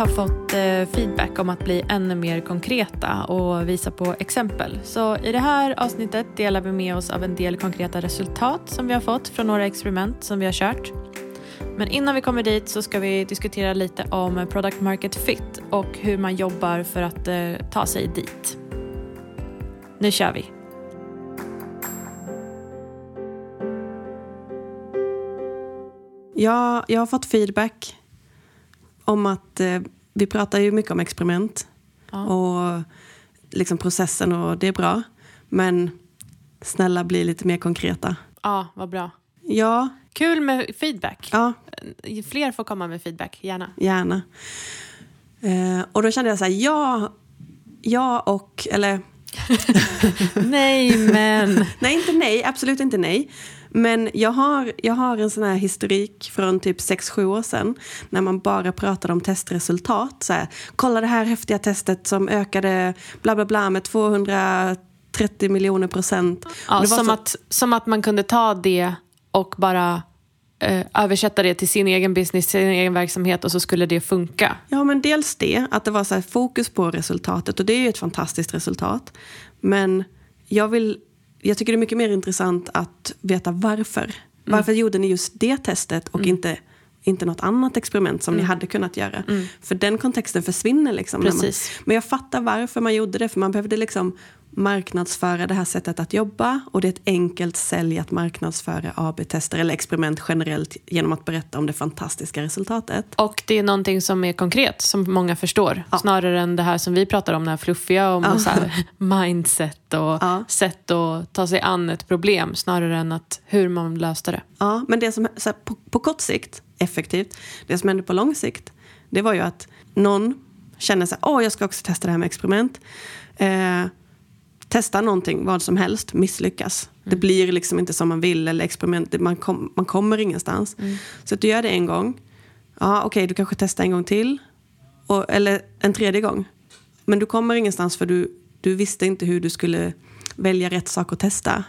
har fått eh, feedback om att bli ännu mer konkreta och visa på exempel. Så i det här avsnittet delar vi med oss av en del konkreta resultat som vi har fått från några experiment som vi har kört. Men innan vi kommer dit så ska vi diskutera lite om product market fit och hur man jobbar för att eh, ta sig dit. Nu kör vi! Ja, jag har fått feedback om att eh, vi pratar ju mycket om experiment Ja. och liksom processen och det är bra. Men snälla bli lite mer konkreta. Ja, vad bra. Ja, Kul med feedback. ja, Fler får komma med feedback, gärna. gärna. Eh, och då kände jag så här, ja, ja och, eller Nej, men... nej, inte nej, absolut inte nej. Men jag har, jag har en sån här historik från typ 6-7 år sedan när man bara pratade om testresultat. Så här, Kolla det här häftiga testet som ökade bla bla bla med 230 miljoner procent. Ja, som, så- att, som att man kunde ta det och bara eh, översätta det till sin egen business, sin egen verksamhet och så skulle det funka. Ja, men dels det, att det var så här fokus på resultatet och det är ju ett fantastiskt resultat. Men jag, vill, jag tycker det är mycket mer intressant att veta varför. Varför gjorde ni just det testet och inte, inte något annat experiment som ni hade kunnat göra? För den kontexten försvinner. Liksom man, men jag fattar varför man gjorde det, för man behövde liksom marknadsföra det här sättet att jobba och det är ett enkelt sälj att marknadsföra AB-tester eller experiment generellt genom att berätta om det fantastiska resultatet. Och det är någonting som är konkret, som många förstår. Snarare än det här som vi pratar om, det här fluffiga, om så här mindset och Ja. sätt att ta sig an ett problem. Snarare än att hur man löste det. Ja, men det som så här, på, på kort sikt, effektivt, det som hände på lång sikt, det var ju att någon känner sig, åh jag ska också testa det här med experiment. Eh, testa någonting, vad som helst, misslyckas. Det blir liksom inte som man vill eller experiment, man, kom, man kommer ingenstans. Så att du gör det en gång, ja okej du kanske testar en gång till, och, eller en tredje gång. Men du kommer ingenstans för du, du visste inte hur du skulle välja rätt sak att testa.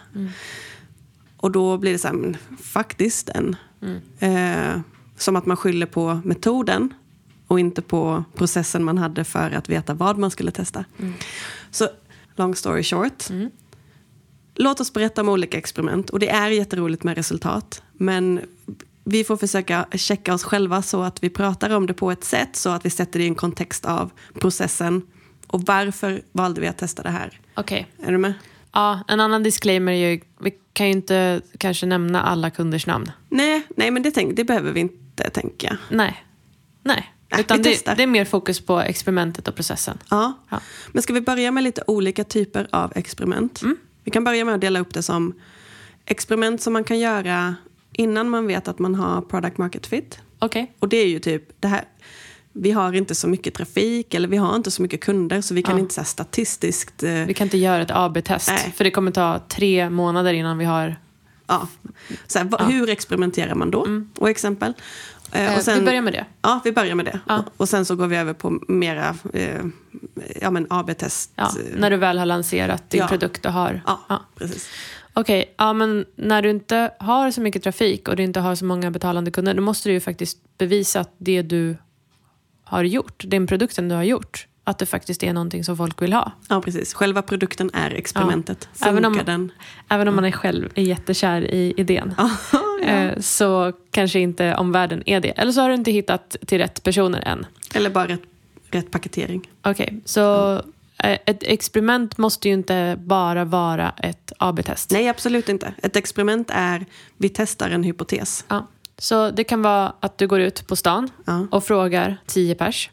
Och då blir det så här, men faktiskt den. Eh, som att man skyller på metoden och inte på processen man hade för att veta vad man skulle testa. Så long story short. Låt oss berätta om olika experiment. Och det är jätteroligt med resultat. Men vi får försöka checka oss själva så att vi pratar om det på ett sätt så att vi sätter det i en kontext av processen. Och varför valde vi att testa det här? Okej. Är du med? Ja, en annan disclaimer är ju, vi kan ju inte kanske nämna alla kunders namn. Nej, nej men det, tänk, det behöver vi inte tänka. Nej. Nej. Nej, Utan vi det, det är mer fokus på experimentet och processen. Ja. Ja. Men ska vi börja med lite olika typer av experiment? Vi kan börja med att dela upp det som experiment som man kan göra innan man vet att man har product market fit. Okej. Och det är ju typ det här. Vi har inte så mycket trafik eller vi har inte så mycket kunder så vi kan Ja. inte så statistiskt... eh, Vi kan inte göra ett AB-test. Nej. För det kommer ta tre månader innan vi har... ja. så här, va- Hur experimenterar man då? Och exempel. Eh, Eh, och sen, vi börjar med det. Ja, vi börjar med det. Ja. Och, sen så går vi över på mera eh, ja, men AB-test. Ja, när du väl har lanserat din Ja. produkt och har... Ja, Ja. precis. Okej, ja, men när du inte har så mycket trafik och du inte har så många betalande kunder, då måste du ju faktiskt bevisa att det du har gjort, den produkten du har gjort, att det faktiskt är någonting som folk vill ha. Ja, precis. Själva produkten är experimentet. Ja. Även om- den? Även om man är själv är jättekär i idén. eh, så kanske inte omvärlden är det. Eller så har du inte hittat till rätt personer än. Eller bara rätt, rätt paketering. Okej, så eh, ett experiment måste ju inte bara vara ett AB-test. Nej, absolut inte. Ett experiment är, vi testar en hypotes. Ja. Så det kan vara att du går ut på stan Ja. och frågar tio pers.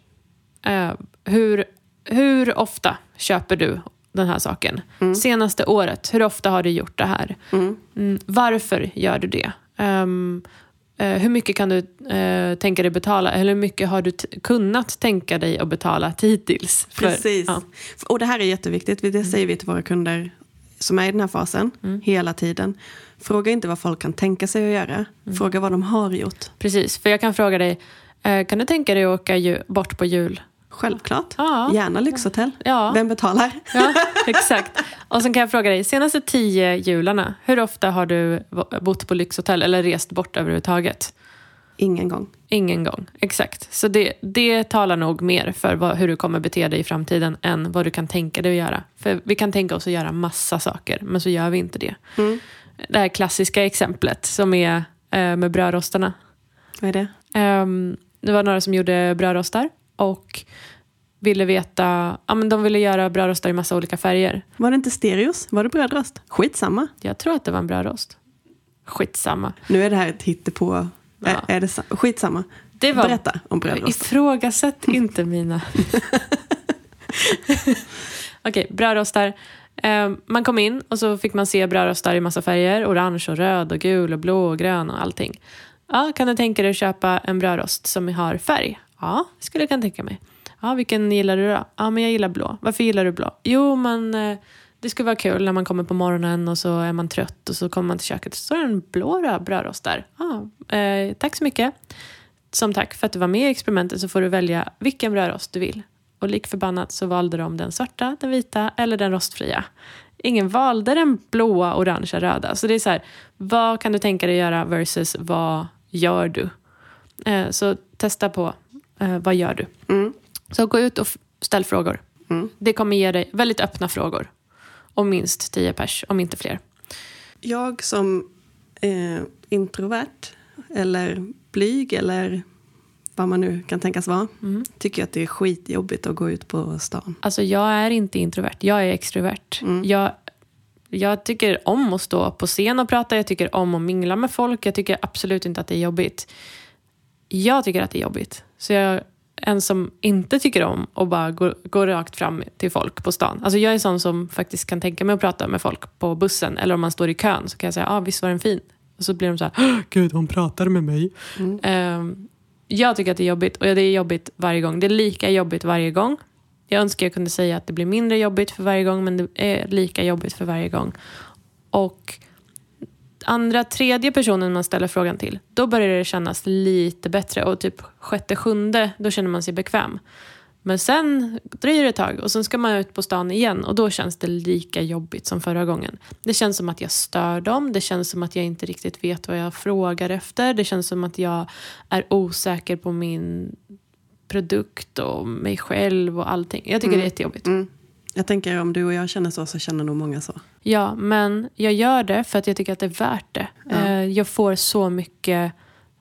Eh, hur, hur ofta köper du den här saken? Senaste året, hur ofta har du gjort det här? Mm, varför gör du det? Ehm, eh, hur mycket kan du eh, tänka dig betala? Eller hur mycket har du kunnat tänka dig att betala hittills? För- Precis. ja. Och det här är jätteviktigt. Det säger vi till våra kunder som är i den här fasen hela tiden. Fråga inte vad folk kan tänka sig att göra. Fråga vad de har gjort. Precis, för jag kan fråga dig, kan du tänka dig att åka bort på jul? Självklart. Ja. Gärna lyxhotell. Ja. Vem betalar? Ja, exakt. Och sen kan jag fråga dig, senaste tio jularna, hur ofta har du bott på lyxhotell eller rest bort överhuvudtaget? ingen gång. Ingen gång, exakt. Så det, det talar nog mer för vad, hur du kommer bete dig i framtiden än vad du kan tänka dig att göra. För vi kan tänka oss att göra massa saker, men så gör vi inte det. Mm. Det här klassiska exemplet som är eh, med brödrostarna. Vad är det? Ehm, det var några som gjorde brödrostar och ville veta, ja men de ville göra brödrostar i massa olika färger. Var det inte stereos? Var det brödrost? Skitsamma. Jag tror att det var en brödrost. Skitsamma. Nu är det här ett hittepå. Ja. Är, är det sa- Skitsamma. Det var, Berätta om brödrost. Ifrågasätt inte mina... Okej, brödrostar. Eh, man kom in och så fick man se brödrostar i massa färger. Orange och röd och gul och blå och grön och allting. Ja, kan du tänka dig att köpa en brödrost som har färg? Ja, det skulle jag kunna tänka mig. Ja, vilken gillar du då? Ja, men jag gillar blå. Varför gillar du blå? Jo, men eh, det skulle vara kul när man kommer på morgonen och så är man trött och så kommer man till köket och så står det en blå brödrost där. Ja, eh, tack så mycket. Som tack för att du var med i experimentet så får du välja vilken brödrost du vill. Och lik förbannat så valde de den svarta, den vita eller den rostfria. Ingen valde den blåa, orangea, röda. Så det är så här, vad kan du tänka dig göra versus vad gör du? Eh, så testa på, eh, vad gör du? Mm. Så gå ut och ställ frågor. Mm. Det kommer ge dig väldigt öppna frågor. Om minst 10 pers, om inte fler. Jag som eh, introvert eller blyg eller vad man nu kan tänkas vara Mm. tycker att det är skitjobbigt att gå ut på stan. Alltså jag är inte introvert, jag är extrovert. Jag, jag tycker om att stå på scen och prata, jag tycker om att mingla med folk. Jag tycker absolut inte att det är jobbigt. Jag tycker att det är jobbigt. Så jag en som inte tycker om att bara gå, gå rakt fram till folk på stan. Alltså jag är en sån som faktiskt kan tänka mig att prata med folk på bussen. Eller om man står i kön så kan jag säga, ah, visst var den fin? Och så blir de så här, "Åh, gud hon pratade med mig. Ehm, jag tycker att det är jobbigt och det är jobbigt varje gång. Det är lika jobbigt varje gång. Jag önskar jag kunde säga att det blir mindre jobbigt för varje gång men det är lika jobbigt för varje gång. Och andra, tredje personen man ställer frågan till, då börjar det kännas lite bättre. Och typ sjätte, sjunde, då känner man sig bekväm. Men sen dröjer det ett tag och sen ska man ut på stan igen och då känns det lika jobbigt som förra gången. Det känns som att jag stör dem, det känns som att jag inte riktigt vet vad jag frågar efter. Det känns som att jag är osäker på min produkt och mig själv och allting. Jag tycker det är jättejobbigt. Mm. Jag tänker om du och jag känner så, så känner nog många så. Ja, men jag gör det för att jag tycker att det är värt det. Eh, Jag får så mycket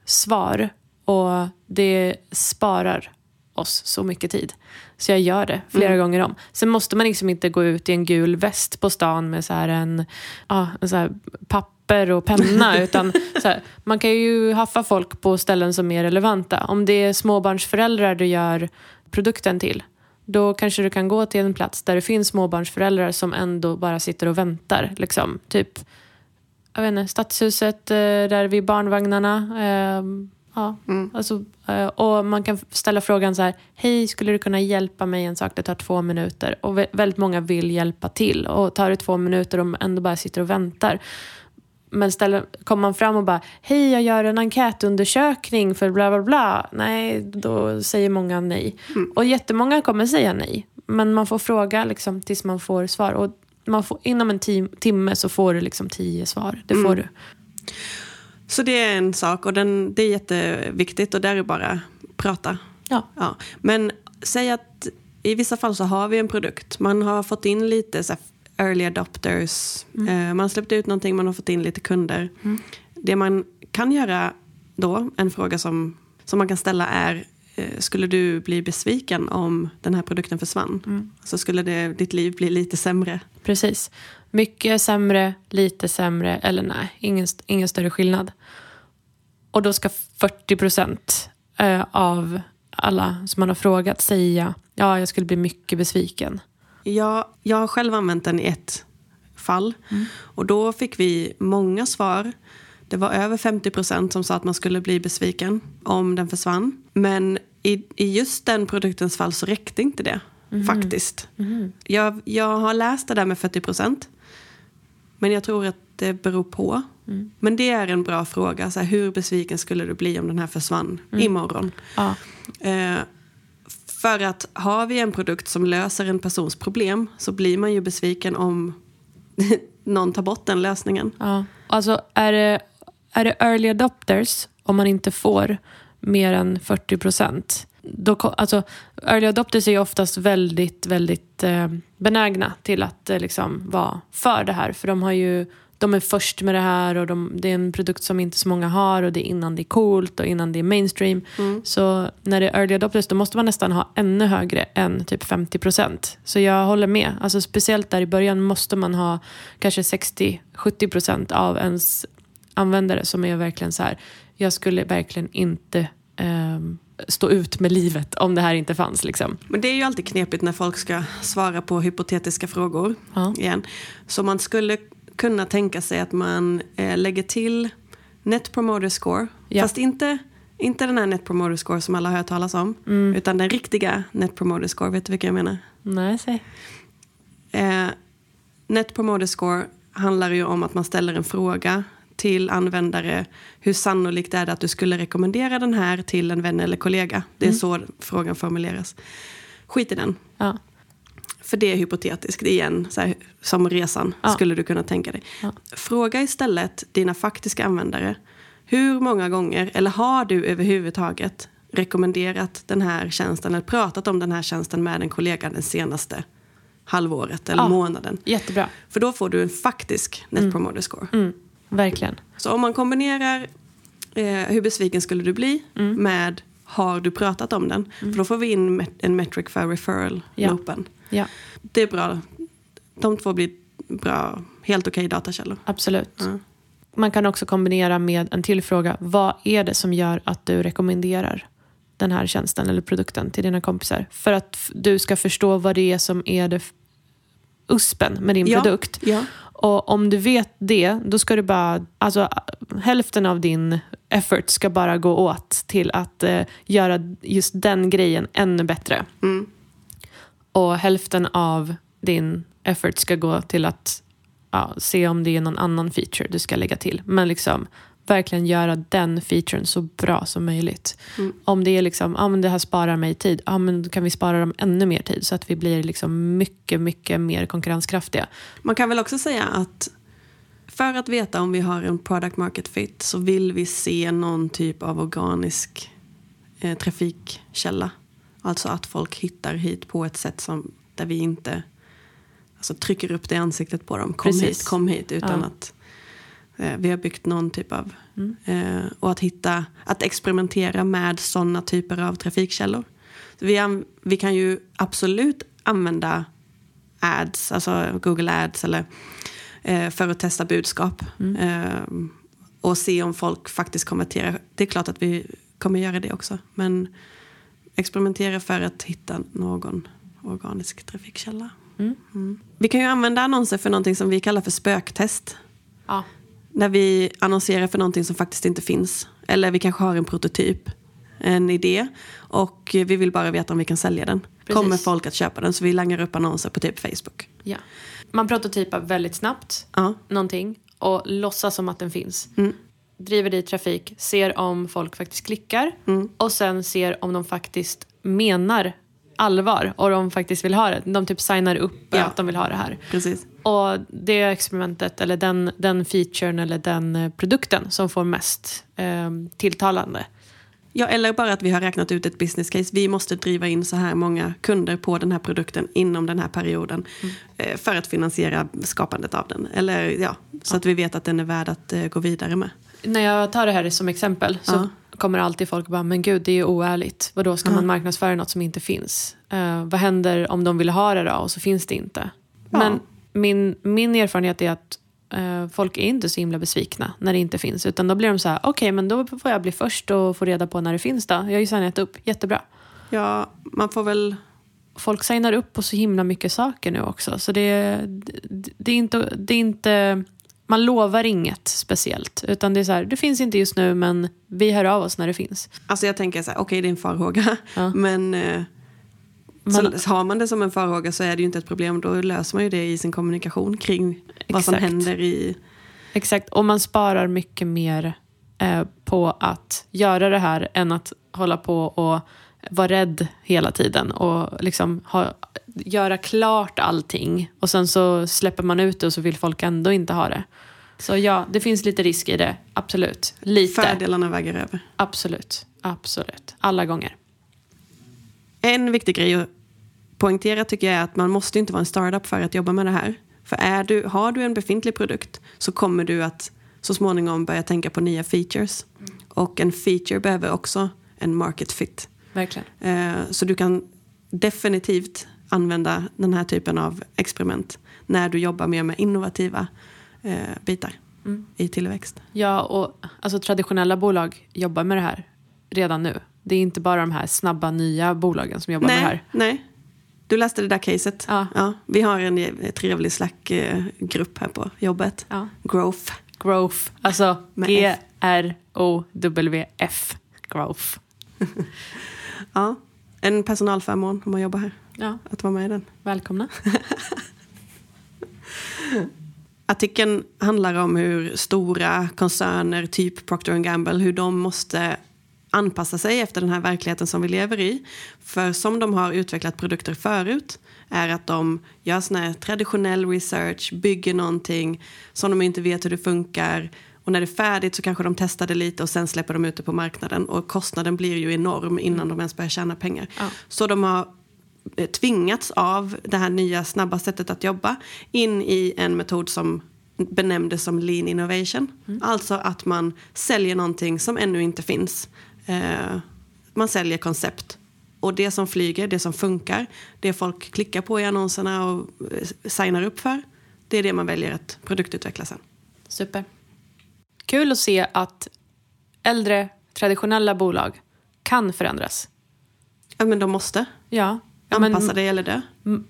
svar och det sparar oss så mycket tid. Så jag gör det flera gånger om. Sen måste man liksom inte gå ut i en gul väst på stan med så här en, ja, en så här papper och penna. utan här, man kan ju haffa folk på ställen som är relevanta. Om det är småbarnsföräldrar du gör produkten till då kanske du kan gå till en plats där det finns småbarnsföräldrar som ändå bara sitter och väntar. Liksom. Typ jag vet inte, Stadshuset, eh, där vid barnvagnarna. Ja, alltså, eh, och man kan ställa frågan så här, hej, skulle du kunna hjälpa mig en sak? Det tar två minuter. Och vä- väldigt många vill hjälpa till. Och tar det två minuter och ändå bara sitter och väntar. Men ställer, kommer man fram och bara, hej jag gör en enkätundersökning för bla bla bla. Nej, då säger många nej. Och jättemånga kommer säga nej. Men man får fråga liksom, tills man får svar. Och man får, inom en tim- timme så får du liksom tio svar. Det får du. Så det är en sak och den, det är jätteviktigt och där är bara prata. Ja. Ja. Men säg att i vissa fall så har vi en produkt. Man har fått in lite så early adopters. Mm. Eh, man har släppt ut någonting, man har fått in lite kunder. Det man kan göra då, en fråga som, som man kan ställa är eh, skulle du bli besviken om den här produkten försvann? Mm. Så skulle det, ditt liv bli lite sämre? Precis. Mycket sämre, lite sämre eller nej, ingen, ingen större skillnad. Och då ska 40 procent eh, av alla som man har frågat säga ja, jag skulle bli mycket besviken. Jag, jag har själv använt den i ett fall. Och då fick vi många svar. Det var över 50 procent som sa att man skulle bli besviken om den försvann. Men i, i just den produktens fall så räckte inte det. Faktiskt. Jag, jag har läst det där med 40 procent. Men jag tror att det beror på. Men det är en bra fråga. Så här, hur besviken skulle du bli om den här försvann imorgon? Ja, Eh, för att har vi en produkt som löser en persons problem så blir man ju besviken om någon tar bort den lösningen. ja. Alltså är det, är det early adopters om man inte får mer än 40 procent då, alltså, early adopters är ju oftast väldigt, väldigt eh, benägna till att eh, liksom vara för det här. För de, har ju, de är först med det här och de, det är en produkt som inte så många har och det är innan det är coolt och innan det är mainstream. Mm. Så när det är early adopters då måste man nästan ha ännu högre än typ 50 procent. Så jag håller med. Alltså, speciellt där i början måste man ha kanske 60-70 procent av ens användare som är verkligen så här, jag skulle verkligen inte um, stå ut med livet om det här inte fanns. Liksom. Men det är ju alltid knepigt när folk ska svara på hypotetiska frågor. Ja. Igen. Så man skulle kunna tänka sig att man eh, lägger till Net Promoter Score. Ja. Fast inte, inte den här Net Promoter Score som alla har hört talas om. Mm. Utan den riktiga Net Promoter Score. Vet du vilka jag menar? Nej, säg. Eh, Net Promoter Score handlar ju om att man ställer en fråga till användare. Hur sannolikt är det att du skulle rekommendera den här till en vän eller kollega? Det är Mm. så frågan formuleras. Skit i den. Ja. För det är hypotetiskt. Igen, så här, som resan Ja. skulle du kunna tänka dig. Ja. Fråga istället dina faktiska användare. Hur många gånger, eller har du överhuvudtaget rekommenderat den här tjänsten eller pratat om den här tjänsten med en kollega den senaste halvåret eller Ja. månaden? Jättebra. För då får du en faktisk Net Promoter Score. Mm. Verkligen. Så om man kombinerar eh, hur besviken skulle du bli Mm. med har du pratat om den? För då får vi in met- en metric för referral-loopen. Ja, Det är bra. De två blir bra, helt okej datakällor. absolut. Ja. Man kan också kombinera med en till fråga. Vad är det som gör att du rekommenderar den här tjänsten eller produkten till dina kompisar? För att du ska förstå vad det är som är det uspen med din Ja. produkt. Och om du vet det, då ska du bara... Alltså, hälften av din effort ska bara gå åt till att eh, göra just den grejen ännu bättre. Mm. Och hälften av din effort ska gå till att ja, se om det är någon annan feature du ska lägga till. Men liksom verkligen göra den featuren så bra som möjligt. Mm. Om det är liksom, ja men det här sparar mig tid, ja men då kan vi spara dem ännu mer tid så att vi blir liksom mycket, mycket mer konkurrenskraftiga. Man kan väl också säga att för att veta om vi har en product market fit så vill vi se någon typ av organisk eh, trafikkälla. Alltså att folk hittar hit på ett sätt som, där vi inte alltså, trycker upp det i ansiktet på dem. Kom Precis. hit, kom hit. Utan Ja. att vi har byggt någon typ av... Mm. Eh, och att hitta, att experimentera med sådana typer av trafikkällor. Vi, vi kan ju absolut använda ads, alltså Google ads eller eh, för att testa budskap. Mm. Eh, och se om folk faktiskt konverterar. Det är klart att vi kommer göra det också. Men experimentera för att hitta någon organisk trafikkälla. Mm. Mm. Vi kan ju använda annonser för någonting som vi kallar för spöktest. Ja. När vi annonserar för någonting som faktiskt inte finns. Eller vi kanske har en prototyp, en idé. Och vi vill bara veta om vi kan sälja den. Precis. Kommer folk att köpa den? Så vi langar upp annonser på typ Facebook. Ja. Man prototypar väldigt snabbt Ja. någonting och låtsas som att den finns. Mm. Driver dit trafik, ser om folk faktiskt klickar Mm. och sen ser om de faktiskt menar allvar och de faktiskt vill ha det. De typ signar upp Ja. att de vill ha det här. Precis. Och det experimentet eller den, den featuren eller den eh, produkten som får mest eh, tilltalande. Ja, eller bara att vi har räknat ut ett business case. Vi måste driva in så här många kunder på den här produkten inom den här perioden. eh, För att finansiera skapandet av den. Eller ja, så att vi vet att den är värd att eh, gå vidare med. När jag tar det här som exempel så Ja. Kommer alltid folk bara, men gud det är ju oärligt. Vadå, ska Ja. man marknadsföra något som inte finns? Eh, vad händer om de vill ha det då och så finns det inte? Ja. Men min, min erfarenhet är att eh, folk är inte så himla besvikna när det inte finns. Utan då blir de så här, okej men då får jag bli först och få reda på när det finns då. Jag har ju signat upp, jättebra. Ja, man får väl... Folk signar upp på så himla mycket saker nu också. Så det, det, det, är, inte, det är inte... Man lovar inget speciellt. Utan det är så här, det finns inte just nu men vi hör av oss när det finns. Alltså jag tänker så här, okej det är en farhåga. Ja. Men eh, Man- så har man det som en farhåga så är det ju inte ett problem. Då löser man ju det i sin kommunikation kring vad som Exakt. händer i... Exakt, och man sparar mycket mer eh, på att göra det här än att hålla på och vara rädd hela tiden och liksom ha, göra klart allting och sen så släpper man ut det och så vill folk ändå inte ha det. Så ja, det finns lite risk i det. Absolut. Lite. Fördelarna väger över. Absolut. Absolut. Alla gånger. En viktig grej att poängtera tycker jag är att man måste inte vara en startup för att jobba med det här. För är du, har du en befintlig produkt så kommer du att så småningom börja tänka på nya features. Och en feature behöver också en market fit. Verkligen. Eh, Så du kan definitivt använda den här typen av experiment när du jobbar mer med innovativa eh, bitar i tillväxt. Ja, och alltså, traditionella bolag jobbar med det här redan nu. Det är inte bara de här snabba nya bolagen som jobbar med det här. nej. Du läste det där caset. Ja. vi har en eh, trevlig Slack-grupp här på jobbet. Ja. Growth. Growth. Alltså G-R-O-W-F. Growth. Ja. En personalförmån om man jobbar här. Ja, Att vara med i den. välkomna. Artikeln handlar om hur stora koncerner, typ Procter Gamble, hur de måste anpassa sig efter den här verkligheten som vi lever i. För som de har utvecklat produkter förut är att de gör sån här traditionell research, bygger någonting som de inte vet hur det funkar. Och när det är färdigt så kanske de testar det lite och sen släpper de ut det på marknaden. Och kostnaden blir ju enorm innan de ens börjar tjäna pengar. Ja. Så de har eh, tvingats av det här nya snabba sättet att jobba in i en metod som benämndes som lean innovation. Alltså att man säljer någonting som ännu inte finns. Eh, man säljer koncept. Och det som flyger, det som funkar, det folk klickar på i annonserna och eh, signar upp för, det är det man väljer att produktutveckla sen. Super. Kul att se att äldre traditionella bolag kan förändras. Ja, men de måste Ja, ja men, anpassa dig eller dö.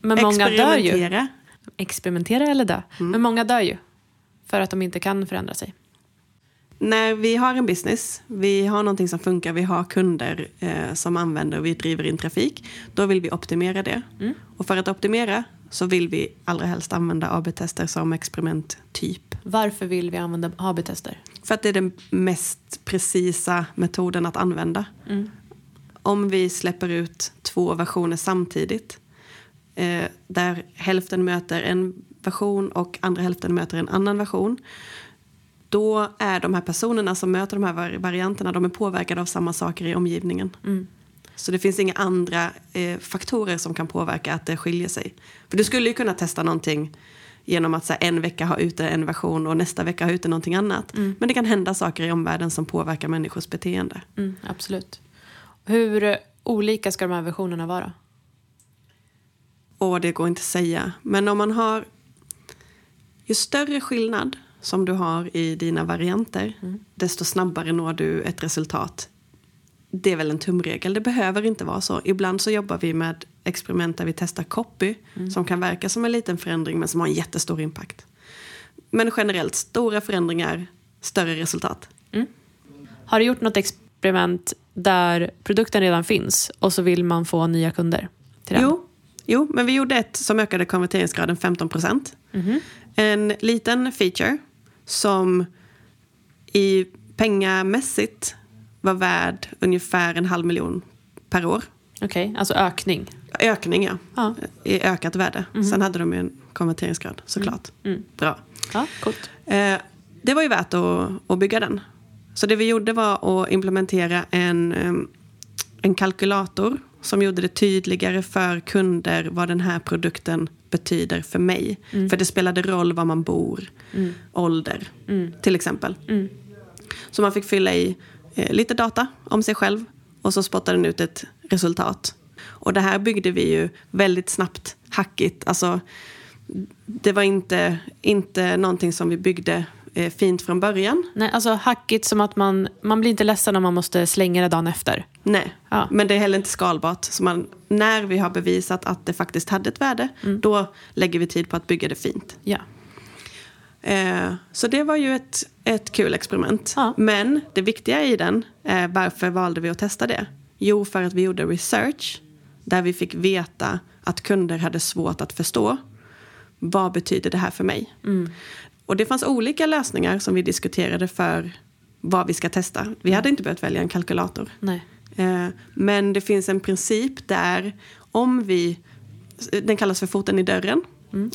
men många dör ju. Experimentera. Eller dö. Men många dör ju. För att de inte kan förändra sig. När vi har en business, vi har någonting som funkar, vi har kunder eh, som använder och vi driver in trafik, då vill vi optimera det. Och för att optimera så vill vi allra helst använda AB-tester som experimenttyp. Varför vill vi använda AB-tester? För att det är den mest precisa metoden att använda. Om vi släpper ut två versioner samtidigt, eh, där hälften möter en version och andra hälften möter en annan version, då är de här personerna som möter de här vari- varianterna, de är påverkade av samma saker i omgivningen. Så det finns inga andra eh, faktorer som kan påverka att det skiljer sig. För du skulle ju kunna testa någonting genom att så här, en vecka ha ute en version och nästa vecka ha ute någonting annat. Men det kan hända saker i omvärlden som påverkar människors beteende. Mm, absolut. Hur olika ska de här versionerna vara? Och det går inte att säga. Men om man har... Ju större skillnad som du har i dina varianter, desto snabbare når du ett resultat. Det är väl en tumregel. Det behöver inte vara så. Ibland så jobbar vi med experiment där vi testar copy som kan verka som en liten förändring men som har en jättestor impact. Men generellt, stora förändringar, större resultat. Har du gjort något experiment där produkten redan finns och så vill man få nya kunder till den? Jo, jo, men vi gjorde ett som ökade konverteringsgraden 15 procent. En liten feature som i pengamässigt var värd ungefär en halv miljon per år. Okej, alltså ökning. Ökning, ja. Ja. I ökat värde. Sen hade de ju en konverteringsgrad, såklart. Bra. Ja, coolt. Eh, det var ju värt att, att bygga den. Så det vi gjorde var att implementera en, eh, en kalkylator som gjorde det tydligare för kunder vad den här produkten betyder för mig. För det spelade roll var man bor, ålder till exempel. Så man fick fylla i lite data om sig själv och så spottade den ut ett resultat. Och det här byggde vi ju väldigt snabbt, hackigt. Alltså, det var inte, inte någonting som vi byggde eh, fint från början. Nej, alltså hackigt som att man, man blir inte ledsen om man måste slänga det dagen efter. Nej, Ja. men det är heller inte skalbart. Så man, när vi har bevisat att det faktiskt hade ett värde, då lägger vi tid på att bygga det fint. Ja. Eh, så det var ju ett, ett kul experiment. Ja. Men det viktiga i den, eh, varför valde vi att testa det? Jo, för att vi gjorde research där vi fick veta att kunder hade svårt att förstå. Vad betyder det här för mig? Och det fanns olika lösningar som vi diskuterade för vad vi ska testa. Vi hade inte behövt välja en kalkylator. Eh, Men det finns en princip där om vi, den kallas för foten i dörren.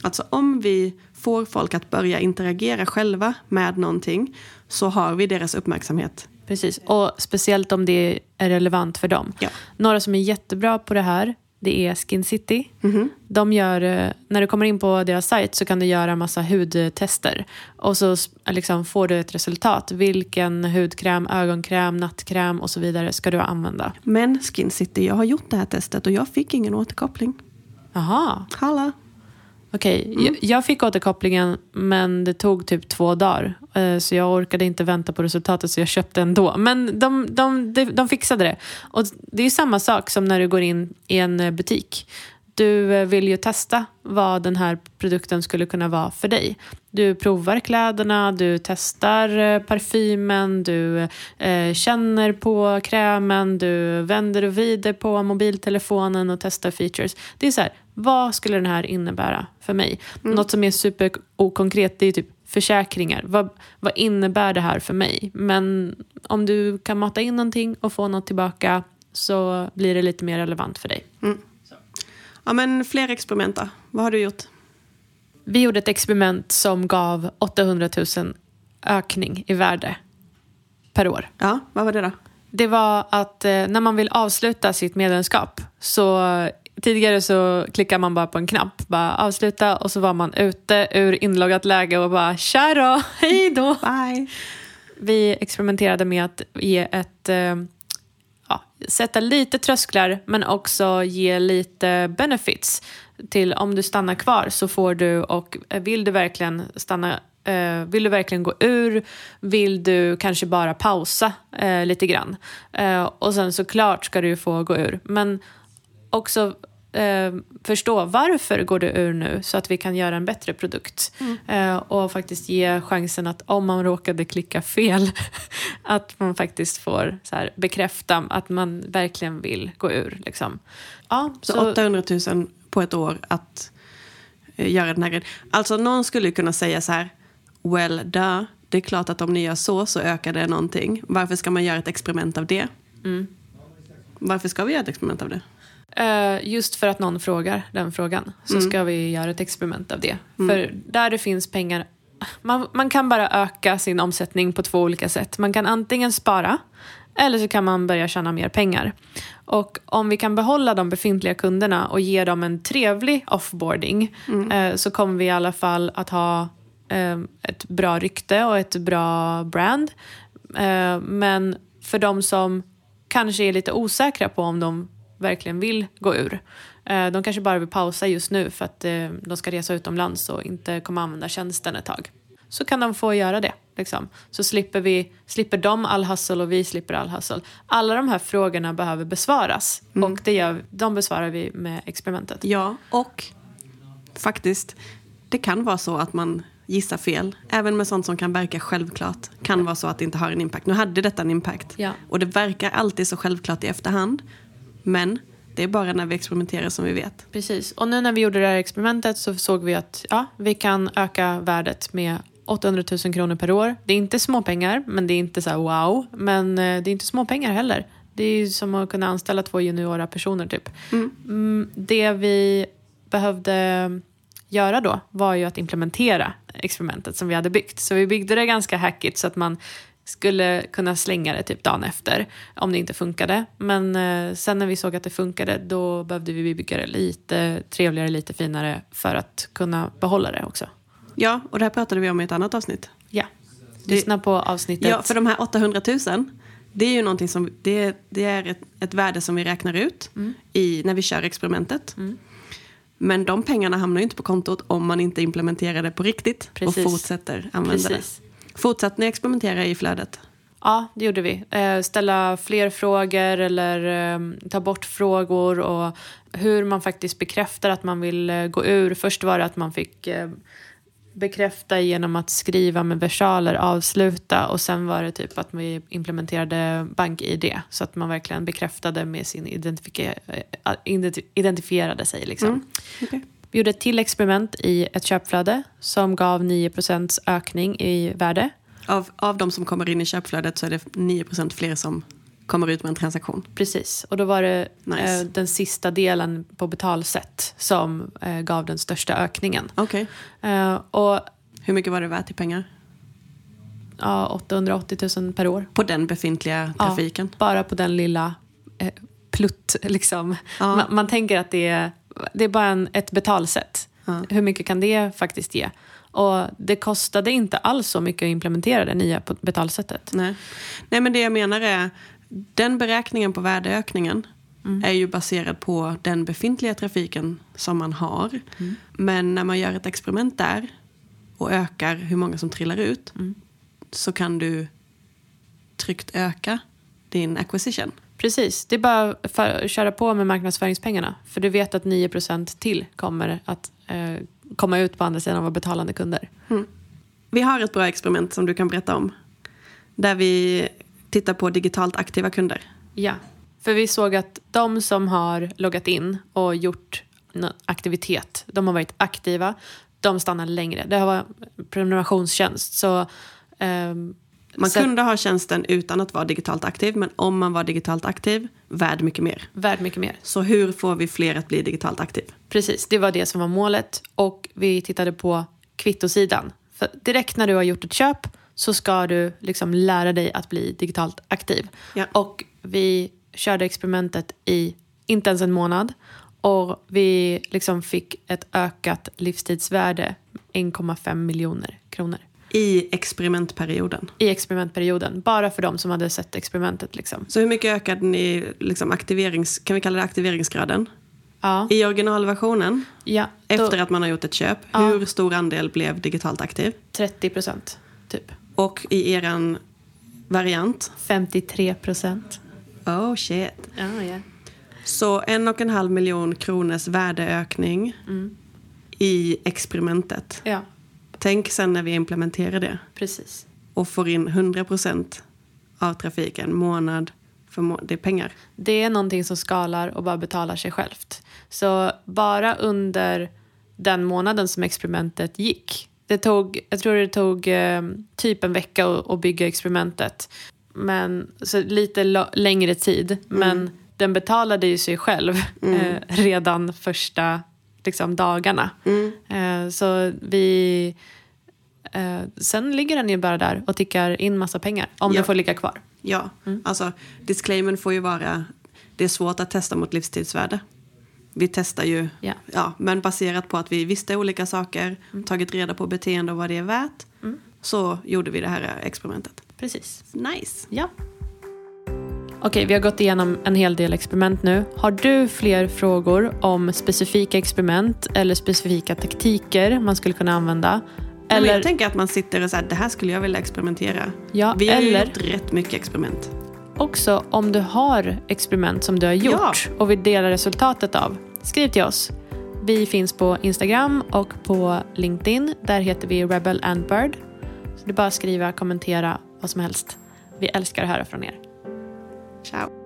Alltså om vi får folk att börja interagera själva med någonting så har vi deras uppmärksamhet. Precis, och speciellt om det är relevant för dem. Ja. Några som är jättebra på det här, det är Skin City. De gör, eh, när du kommer in på deras sajt så kan du göra massa hudtester. Och så liksom får du ett resultat. Vilken hudkräm, ögonkräm, nattkräm och så vidare ska du använda. Men Skin City, jag har gjort det här testet och jag fick ingen återkoppling. Jaha, Halla! Okej. Jag, jag fick återkopplingen men det tog typ två dagar. Eh, Så jag orkade inte vänta på resultatet så jag köpte ändå. Men de, de, de, de fixade det. Och det är samma sak som när du går in i en eh, butik. Du eh, vill ju testa vad den här produkten skulle kunna vara för dig. Du provar kläderna, du testar parfymen, du eh, känner på krämen, du vänder och vrider på mobiltelefonen och testar features. Det är så här, vad skulle den här innebära för mig? Något som är super okonkret, det är typ försäkringar. Vad, vad innebär det här för mig? Men om du kan mata in någonting och få något tillbaka så blir det lite mer relevant för dig. Ja, men fler experiment då. Vad har du gjort? Vi gjorde ett experiment som gav 800 000 ökning i värde per år. Ja, vad var det då? Det var att eh, när man vill avsluta sitt medlemskap så tidigare så klickar man bara på en knapp, bara avsluta och så var man ute ur inloggat läge och bara tja då, hej då. Bye! Vi experimenterade med att ge ett, eh, ja, sätta lite trösklar men också ge lite benefits. Till om du stannar kvar så får du och vill du verkligen stanna eh, vill du verkligen gå ur? Vill du kanske bara pausa eh, lite grann? Eh, och sen såklart ska du få gå ur. Men också eh, förstå varför går du ur nu så att vi kan göra en bättre produkt. Eh, och faktiskt ge chansen att om man råkade klicka fel att man faktiskt får så här, bekräfta att man verkligen vill gå ur. Liksom. Ja, Så, så, 800 000 på ett år att eh, göra den här grejen. Alltså någon skulle kunna säga så här, well, duh. Det är klart att om ni gör så så ökar det någonting. Varför ska man göra ett experiment av det? Varför ska vi göra ett experiment av det? Eh, just för att någon frågar den frågan så ska vi göra ett experiment av det. För där det finns pengar, man, man kan bara öka sin omsättning på två olika sätt. Man kan antingen spara eller så kan man börja tjäna mer pengar. Och om vi kan behålla de befintliga kunderna och ge dem en trevlig offboarding eh, så kommer vi i alla fall att ha eh, ett bra rykte och ett bra brand. Men för de som kanske är lite osäkra på om de verkligen vill gå ur. Eh, De kanske bara vill pausa just nu för att eh, de ska resa utomlands och inte kommer använda tjänsten ett tag. Så kan de få göra det. Liksom. Så slipper, vi, slipper de all hustle och vi slipper all hustle. Alla de här frågorna behöver besvaras och det gör, de besvarar vi med experimentet. Ja, och faktiskt, det kan vara så att man gissar fel. Även med sånt som kan verka självklart kan vara så att det inte har en impact. Nu hade detta en impact. Ja. Och det verkar alltid så självklart i efterhand. Men det är bara när vi experimenterar som vi vet. Precis. Och nu när vi gjorde det här experimentet så såg vi att ja, vi kan öka värdet med 800 000 kronor per år. Det är inte småpengar, men det är inte så här wow. Men eh, det är inte småpengar heller. Det är ju som att kunna anställa två juniora personer typ. Mm, det vi behövde göra då var ju att implementera experimentet som vi hade byggt. Så vi byggde det ganska hackigt så att man skulle kunna slänga det typ dagen efter om det inte funkade. Men eh, sen när vi såg att det funkade då behövde vi bygga det lite trevligare, lite finare för att kunna behålla det också. Ja, och det här pratade vi om i ett annat avsnitt. Ja. Lyssna på avsnittet. Ja, för de här 800 000, det är ju någonting som, det, det är ett, ett värde som vi räknar ut i, när vi kör experimentet. Men de pengarna hamnar ju inte på kontot om man inte implementerar det på riktigt Precis. och fortsätter använda Precis. det. Fortsatte ni experimentera i flödet? Ja, det gjorde vi. Eh, ställa fler frågor eller eh, ta bort frågor och hur man faktiskt bekräftar att man vill eh, gå ur. Först var det att man fick eh, bekräfta genom att skriva med versaler, avsluta och sen var det typ att vi implementerade bank-id så att man verkligen bekräftade med sin identifika- identi- identifierade sig. Liksom. Okej. Vi gjorde ett till experiment i ett köpflöde som gav 9% ökning i värde. Av, av de som kommer in i köpflödet så är det 9% fler som kommer ut med en transaktion. Precis, och då var det Nice. eh, den sista delen på betalsätt som eh, gav den största ökningen. Okej. Eh, och Hur mycket var det värt i pengar? ja, 880 000 per år. På den befintliga Ja, trafiken? bara på den lilla eh, plutt. Liksom. Ja. Man, man tänker att det är, det är bara en, ett betalsätt. Ja. Hur mycket kan det faktiskt ge? Och det kostade inte alls så mycket att implementera det nya betalsättet. Nej. Nej, men det jag menar är, den beräkningen på värdeökningen Mm. är ju baserad på den befintliga trafiken som man har. Mm. Men när man gör ett experiment där och ökar hur många som trillar ut Mm. så kan du tryggt öka din acquisition. Precis, det är bara att köra på med marknadsföringspengarna. För du vet att 9% till kommer att eh, komma ut på andra sidan av våra betalande kunder. Vi har ett bra experiment som du kan berätta om. Där vi tittar på digitalt aktiva kunder. Ja, för vi såg att de som har loggat in och gjort aktivitet, de har varit aktiva, de stannar längre. Det har varit prenumerationstjänst. Så, ehm, Man så- kunde ha tjänsten utan att vara digitalt aktiv, men om man var digitalt aktiv, värd mycket mer. Värd mycket mer. Så hur får vi fler att bli digitalt aktiv? Precis, det var det som var målet. Och vi tittade på kvittosidan. För direkt när du har gjort ett köp så ska du liksom lära dig att bli digitalt aktiv. Ja. Och vi körde experimentet i inte ens en månad. Och vi liksom fick ett ökat livstidsvärde, 1,5 miljoner kronor. I experimentperioden. I experimentperioden, bara för de som hade sett experimentet. Liksom. Så hur mycket ökade ni liksom aktiverings, kan vi kalla det aktiveringsgraden? Ja, I originalversionen, ja efter då, att man har gjort ett köp, Ja. hur stor andel blev digitalt aktiv? 30 procent, typ. Och i eran variant, 53 procent. oh shit. Ja, ja. Så en och en halv miljon kronors värdeökning Mm. i experimentet. ja, Tänk sen när vi implementerar det precis. och får in 100% av trafiken månad för må- det är pengar. Det är någonting som skalar och bara betalar sig självt. Så bara under den månaden som experimentet gick. Det tog, jag tror det tog eh, typ en vecka att, bygga experimentet. Men, så lite längre tid. Men den betalade ju sig själv eh, redan första liksom, dagarna. Eh, så vi... Eh, sen ligger den ju bara där och tickar in massa pengar. Om Ja. den får ligga kvar. Ja, alltså disclaimern får ju vara det är svårt att testa mot livstidsvärde. Vi testar ju, Ja. ja, men baserat på att vi visste olika saker, tagit reda på beteende och vad det är värt, så gjorde vi det här experimentet. Precis. Nice! Ja. Okej, vi har gått igenom en hel del experiment nu. Har du fler frågor om specifika experiment eller specifika taktiker man skulle kunna använda? Eller, jag tänker att man sitter och säger det här skulle jag vilja experimentera. ja, Vi har ju eller gjort rätt mycket experiment. också om du har experiment som du har gjort och vill dela resultatet av. Skriv till oss. Vi finns på Instagram och på LinkedIn. Där heter vi Rebel and Bird. Så det är bara att skriva, kommentera, vad som helst. Vi älskar att höra från er. Ciao!